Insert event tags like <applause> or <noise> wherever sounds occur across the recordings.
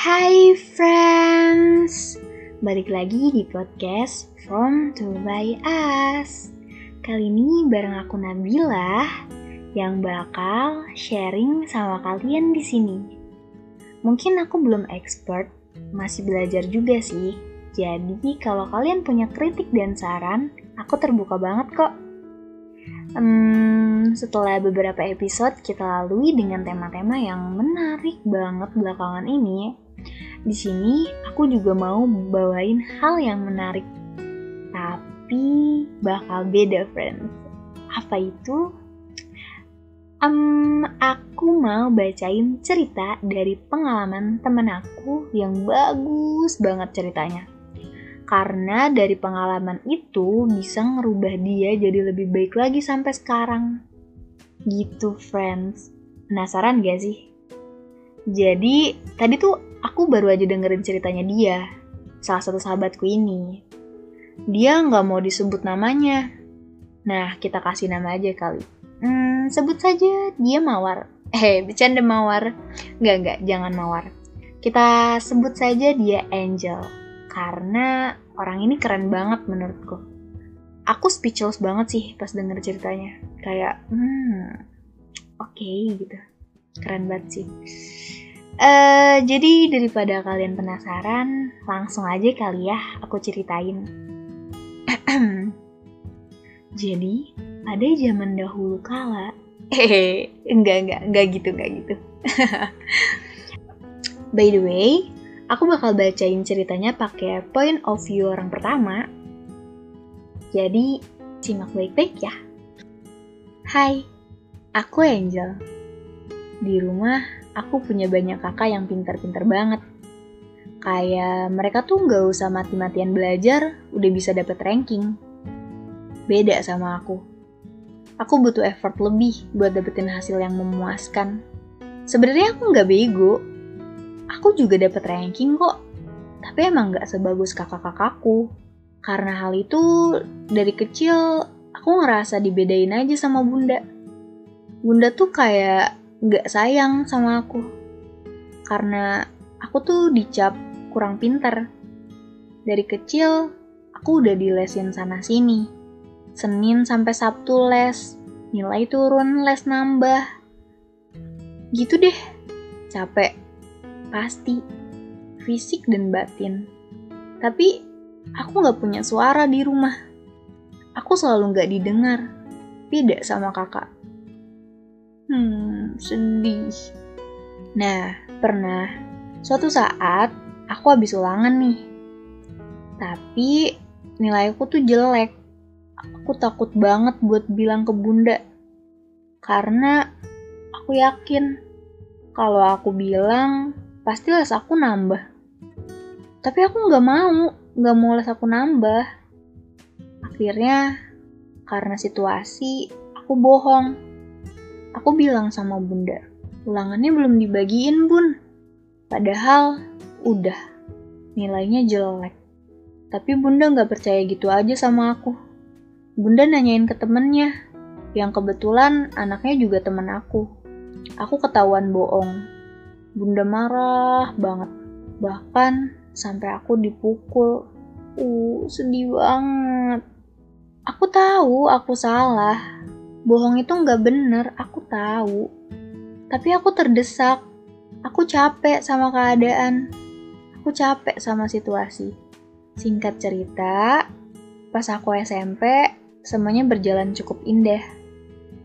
Hai friends, balik lagi di podcast From to by Us. Kali ini bareng aku Nabila yang bakal sharing sama kalian di sini. Mungkin aku belum expert, masih belajar juga sih. Jadi kalau kalian punya kritik dan saran, aku terbuka banget kok. Hmm, setelah beberapa episode kita lalui dengan tema-tema yang menarik banget belakangan ini, di sini aku juga mau bawain hal yang menarik, tapi bakal beda, friends. Apa itu? Um, aku mau bacain cerita dari pengalaman temen aku yang bagus banget ceritanya karena dari pengalaman itu bisa ngerubah dia jadi lebih baik lagi sampai sekarang. Gitu, friends. Penasaran gak sih? Jadi, tadi tuh aku baru aja dengerin ceritanya dia, salah satu sahabatku ini. Dia nggak mau disebut namanya. Nah, kita kasih nama aja kali. Hmm, sebut saja dia Mawar. <laughs> Eh, bercanda Mawar. Nggak, nggak, jangan Mawar. Kita sebut saja dia Angel karena orang ini keren banget menurutku. Aku speechless banget sih pas denger ceritanya. Kayak, hmm, oke okay, gitu. Keren banget sih. Uh, jadi daripada kalian penasaran, langsung aja kali ya aku ceritain. <clears throat> jadi, pada zaman dahulu kala, <laughs> eh, enggak, enggak, enggak gitu, enggak gitu. <laughs> By the way, Aku bakal bacain ceritanya pakai point of view orang pertama. Jadi, simak baik-baik ya. Hai, aku Angel. Di rumah, aku punya banyak kakak yang pintar-pintar banget. Kayak mereka tuh nggak usah mati-matian belajar, udah bisa dapet ranking. Beda sama aku. Aku butuh effort lebih buat dapetin hasil yang memuaskan. Sebenarnya aku nggak bego, Aku juga dapat ranking kok, tapi emang gak sebagus kakak-kakakku. Karena hal itu dari kecil aku ngerasa dibedain aja sama bunda. Bunda tuh kayak gak sayang sama aku. Karena aku tuh dicap kurang pinter. Dari kecil aku udah dilesin sana sini. Senin sampai Sabtu les, nilai turun les nambah. Gitu deh, capek pasti, fisik dan batin. Tapi aku gak punya suara di rumah. Aku selalu gak didengar, beda sama kakak. Sedih. Nah, pernah suatu saat aku habis ulangan nih. Tapi nilaiku tuh jelek. Aku takut banget buat bilang ke bunda. Karena aku yakin kalau aku bilang pasti les aku nambah. Tapi aku nggak mau, nggak mau les aku nambah. Akhirnya, karena situasi, aku bohong. Aku bilang sama bunda, ulangannya belum dibagiin bun. Padahal, udah, nilainya jelek. Tapi bunda nggak percaya gitu aja sama aku. Bunda nanyain ke temennya, yang kebetulan anaknya juga temen aku. Aku ketahuan bohong, Bunda marah banget. Bahkan sampai aku dipukul. Uh, sedih banget. Aku tahu aku salah. Bohong itu nggak bener, aku tahu. Tapi aku terdesak. Aku capek sama keadaan. Aku capek sama situasi. Singkat cerita, pas aku SMP, semuanya berjalan cukup indah.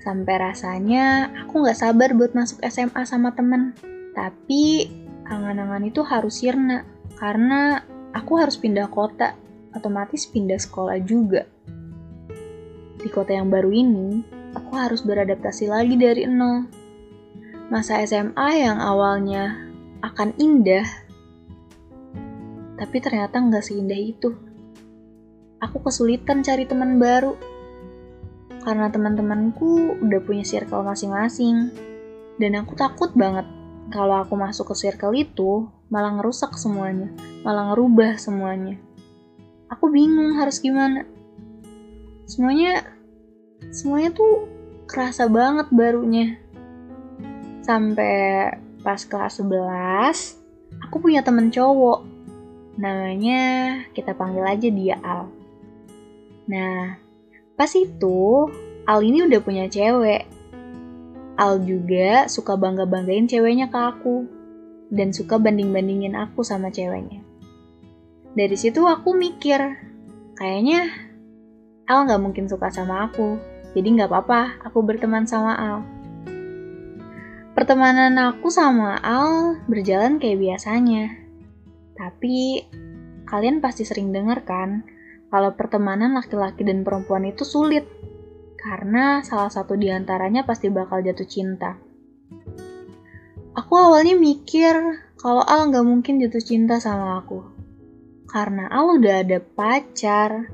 Sampai rasanya aku nggak sabar buat masuk SMA sama temen. Tapi angan-angan itu harus sirna karena aku harus pindah kota, otomatis pindah sekolah juga. Di kota yang baru ini, aku harus beradaptasi lagi dari nol. Masa SMA yang awalnya akan indah, tapi ternyata nggak seindah itu. Aku kesulitan cari teman baru karena teman-temanku udah punya circle masing-masing, dan aku takut banget kalau aku masuk ke circle itu, malah ngerusak semuanya, malah ngerubah semuanya. Aku bingung harus gimana. Semuanya, semuanya tuh kerasa banget barunya. Sampai pas kelas 11, aku punya temen cowok. Namanya kita panggil aja dia Al. Nah, pas itu Al ini udah punya cewek. Al juga suka bangga-banggain ceweknya ke aku. Dan suka banding-bandingin aku sama ceweknya. Dari situ aku mikir, kayaknya Al nggak mungkin suka sama aku. Jadi nggak apa-apa aku berteman sama Al. Pertemanan aku sama Al berjalan kayak biasanya. Tapi kalian pasti sering dengar kan kalau pertemanan laki-laki dan perempuan itu sulit karena salah satu di antaranya pasti bakal jatuh cinta. Aku awalnya mikir kalau Al nggak mungkin jatuh cinta sama aku. Karena Al udah ada pacar.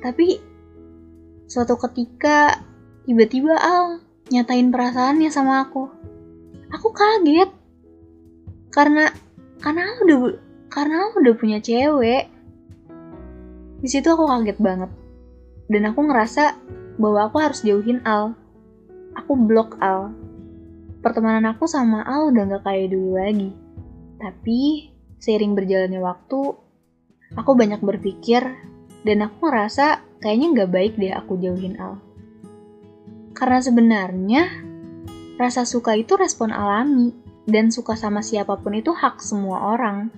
Tapi suatu ketika tiba-tiba Al nyatain perasaannya sama aku. Aku kaget. Karena karena aku udah karena aku udah punya cewek. Di situ aku kaget banget. Dan aku ngerasa bahwa aku harus jauhin Al. Aku blok Al. Pertemanan aku sama Al udah gak kayak dulu lagi. Tapi, seiring berjalannya waktu, aku banyak berpikir dan aku ngerasa kayaknya gak baik deh aku jauhin Al. Karena sebenarnya rasa suka itu respon alami dan suka sama siapa pun itu hak semua orang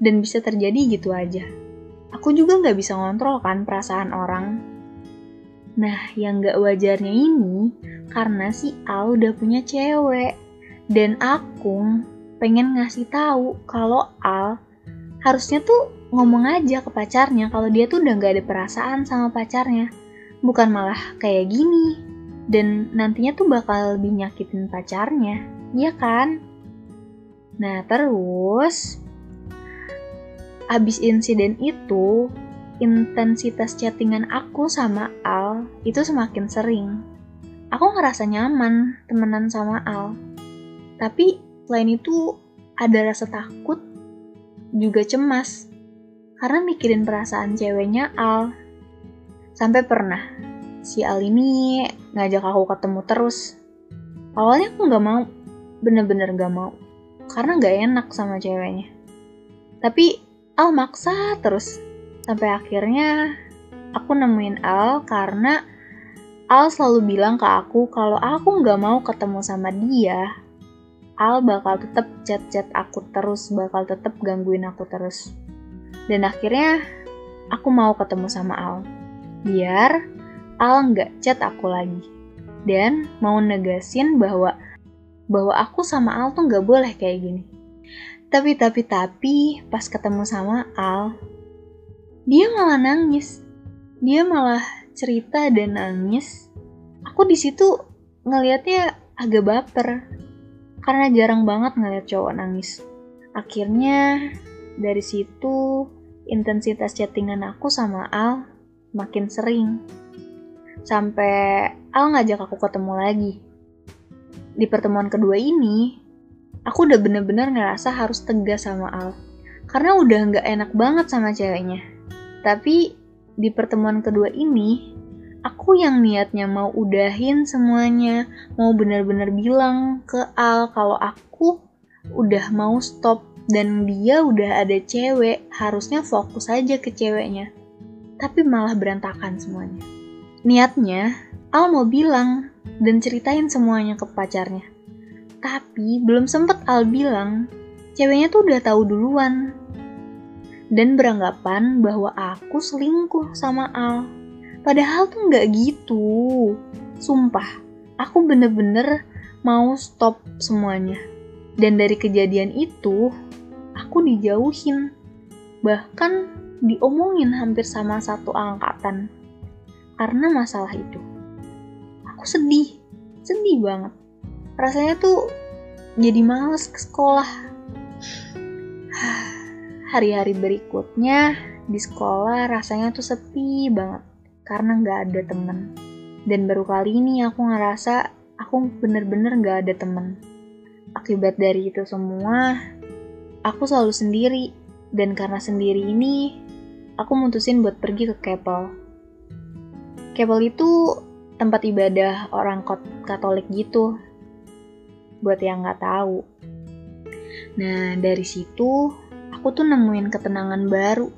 dan bisa terjadi gitu aja. Aku juga nggak bisa ngontrol kan perasaan orang. Nah, yang nggak wajarnya ini karena si Al udah punya cewek dan aku pengen ngasih tahu kalau Al harusnya tuh ngomong aja ke pacarnya kalau dia tuh udah nggak ada perasaan sama pacarnya, bukan malah kayak gini dan nantinya tuh bakal lebih nyakitin pacarnya, iya kan? Nah terus, abis insiden itu, intensitas chattingan aku sama Al itu semakin sering. Aku ngerasa nyaman temenan sama Al. Tapi selain itu ada rasa takut, juga cemas. Karena mikirin perasaan ceweknya Al. Sampai pernah si Al ini ngajak aku ketemu terus. Awalnya aku nggak mau, bener-bener gak mau, karena nggak enak sama ceweknya. Tapi Al maksa terus, sampai akhirnya aku nemuin Al karena Al selalu bilang ke aku kalau aku nggak mau ketemu sama dia, Al bakal tetap chat-chat aku terus, bakal tetap gangguin aku terus. Dan akhirnya aku mau ketemu sama Al. Biar Al nggak chat aku lagi. Dan mau negasin bahwa bahwa aku sama Al tuh nggak boleh kayak gini. Tapi tapi tapi pas ketemu sama Al, dia malah nangis. Dia malah cerita dan nangis. Aku di situ ngelihatnya agak baper karena jarang banget ngeliat cowok nangis. Akhirnya dari situ intensitas chattingan aku sama Al makin sering sampai Al ngajak aku ketemu lagi. Di pertemuan kedua ini, aku udah bener-bener ngerasa harus tegas sama Al. Karena udah nggak enak banget sama ceweknya. Tapi di pertemuan kedua ini, aku yang niatnya mau udahin semuanya, mau bener-bener bilang ke Al kalau aku udah mau stop dan dia udah ada cewek, harusnya fokus aja ke ceweknya. Tapi malah berantakan semuanya. Niatnya, Al mau bilang dan ceritain semuanya ke pacarnya. Tapi belum sempet Al bilang, ceweknya tuh udah tahu duluan. Dan beranggapan bahwa aku selingkuh sama Al. Padahal tuh nggak gitu. Sumpah, aku bener-bener mau stop semuanya. Dan dari kejadian itu, aku dijauhin. Bahkan diomongin hampir sama satu angkatan karena masalah itu. Aku sedih, sedih banget. Rasanya tuh jadi males ke sekolah. <sighs> Hari-hari berikutnya di sekolah rasanya tuh sepi banget karena nggak ada temen. Dan baru kali ini aku ngerasa aku bener-bener nggak ada temen. Akibat dari itu semua, aku selalu sendiri. Dan karena sendiri ini, aku mutusin buat pergi ke Keppel Kebel itu tempat ibadah orang Katolik gitu. Buat yang nggak tahu. Nah, dari situ aku tuh nemuin ketenangan baru.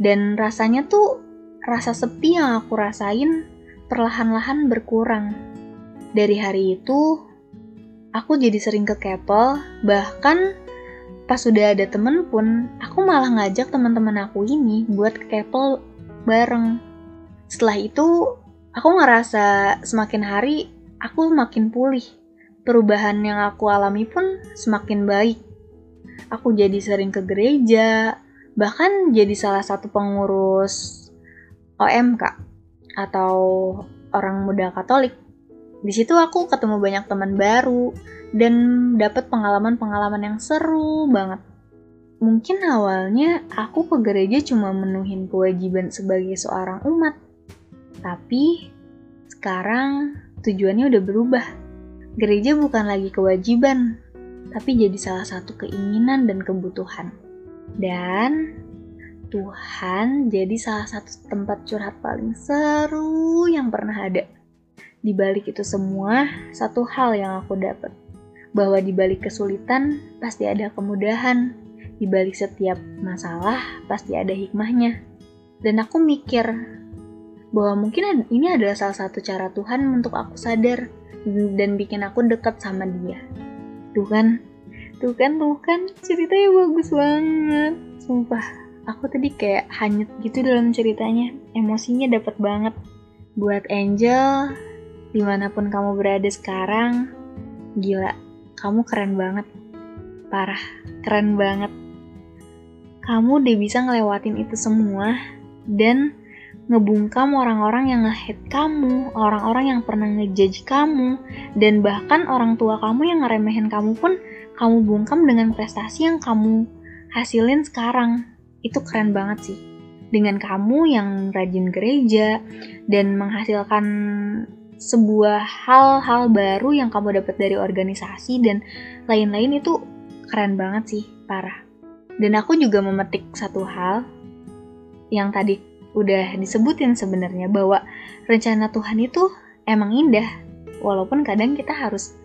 Dan rasanya tuh rasa sepi yang aku rasain perlahan-lahan berkurang. Dari hari itu, aku jadi sering ke Keppel, bahkan pas sudah ada temen pun, aku malah ngajak teman-teman aku ini buat ke Keppel bareng. Setelah itu, aku ngerasa semakin hari aku makin pulih. Perubahan yang aku alami pun semakin baik. Aku jadi sering ke gereja, bahkan jadi salah satu pengurus OMK atau orang muda Katolik. Di situ aku ketemu banyak teman baru dan dapat pengalaman-pengalaman yang seru banget. Mungkin awalnya aku ke gereja cuma menuhin kewajiban sebagai seorang umat. Tapi sekarang tujuannya udah berubah. Gereja bukan lagi kewajiban, tapi jadi salah satu keinginan dan kebutuhan. Dan Tuhan jadi salah satu tempat curhat paling seru yang pernah ada. Di balik itu semua, satu hal yang aku dapat, bahwa di balik kesulitan pasti ada kemudahan. Di balik setiap masalah pasti ada hikmahnya. Dan aku mikir bahwa mungkin ini adalah salah satu cara Tuhan untuk aku sadar dan bikin aku dekat sama dia. Tuh kan, tuh kan, tuh kan, ceritanya bagus banget, sumpah aku tadi kayak hanyut gitu dalam ceritanya emosinya dapat banget buat Angel di mana pun kamu berada sekarang gila kamu keren banget. Parah keren banget. Kamu udah bisa ngelewatin itu semua dan ngebungkam orang-orang yang nge kamu, orang-orang yang pernah ngejudge kamu, dan bahkan orang tua kamu yang ngeremehin kamu pun kamu bungkam dengan prestasi yang kamu hasilin sekarang. Itu keren banget sih. Dengan kamu yang rajin gereja dan menghasilkan sebuah hal-hal baru yang kamu dapat dari organisasi dan lain-lain itu keren banget sih, parah. Dan aku juga memetik satu hal yang tadi udah disebutin sebenarnya bahwa rencana Tuhan itu emang indah, walaupun kadang kita harus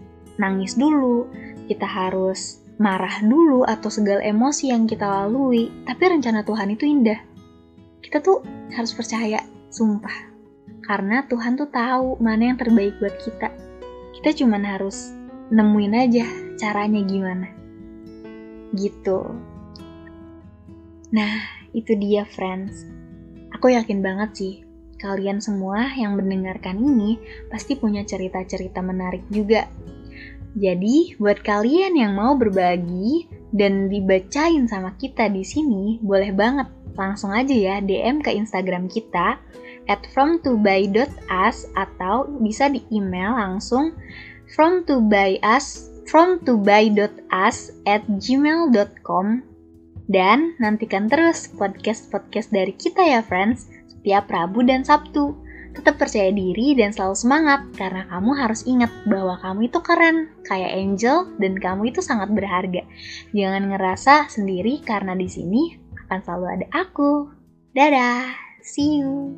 nangis dulu, kita harus marah dulu atau segala emosi yang kita lalui, tapi rencana Tuhan itu indah. Kita tuh harus percaya, sumpah. Karena Tuhan tuh tahu mana yang terbaik buat kita. Kita cuman harus nemuin aja caranya gimana. Gitu. Nah, itu dia friends. Aku yakin banget sih, kalian semua yang mendengarkan ini pasti punya cerita-cerita menarik juga jadi, buat kalian yang mau berbagi dan dibacain sama kita di sini, boleh banget langsung aja ya DM ke Instagram kita at fromtobuy.us atau bisa di email langsung from to buy us at gmail.com dan nantikan terus podcast-podcast dari kita ya friends setiap Rabu dan Sabtu. Tetap percaya diri dan selalu semangat karena kamu harus ingat bahwa kamu itu keren, kayak angel dan kamu itu sangat berharga. Jangan ngerasa sendiri karena di sini akan selalu ada aku. Dadah, see you.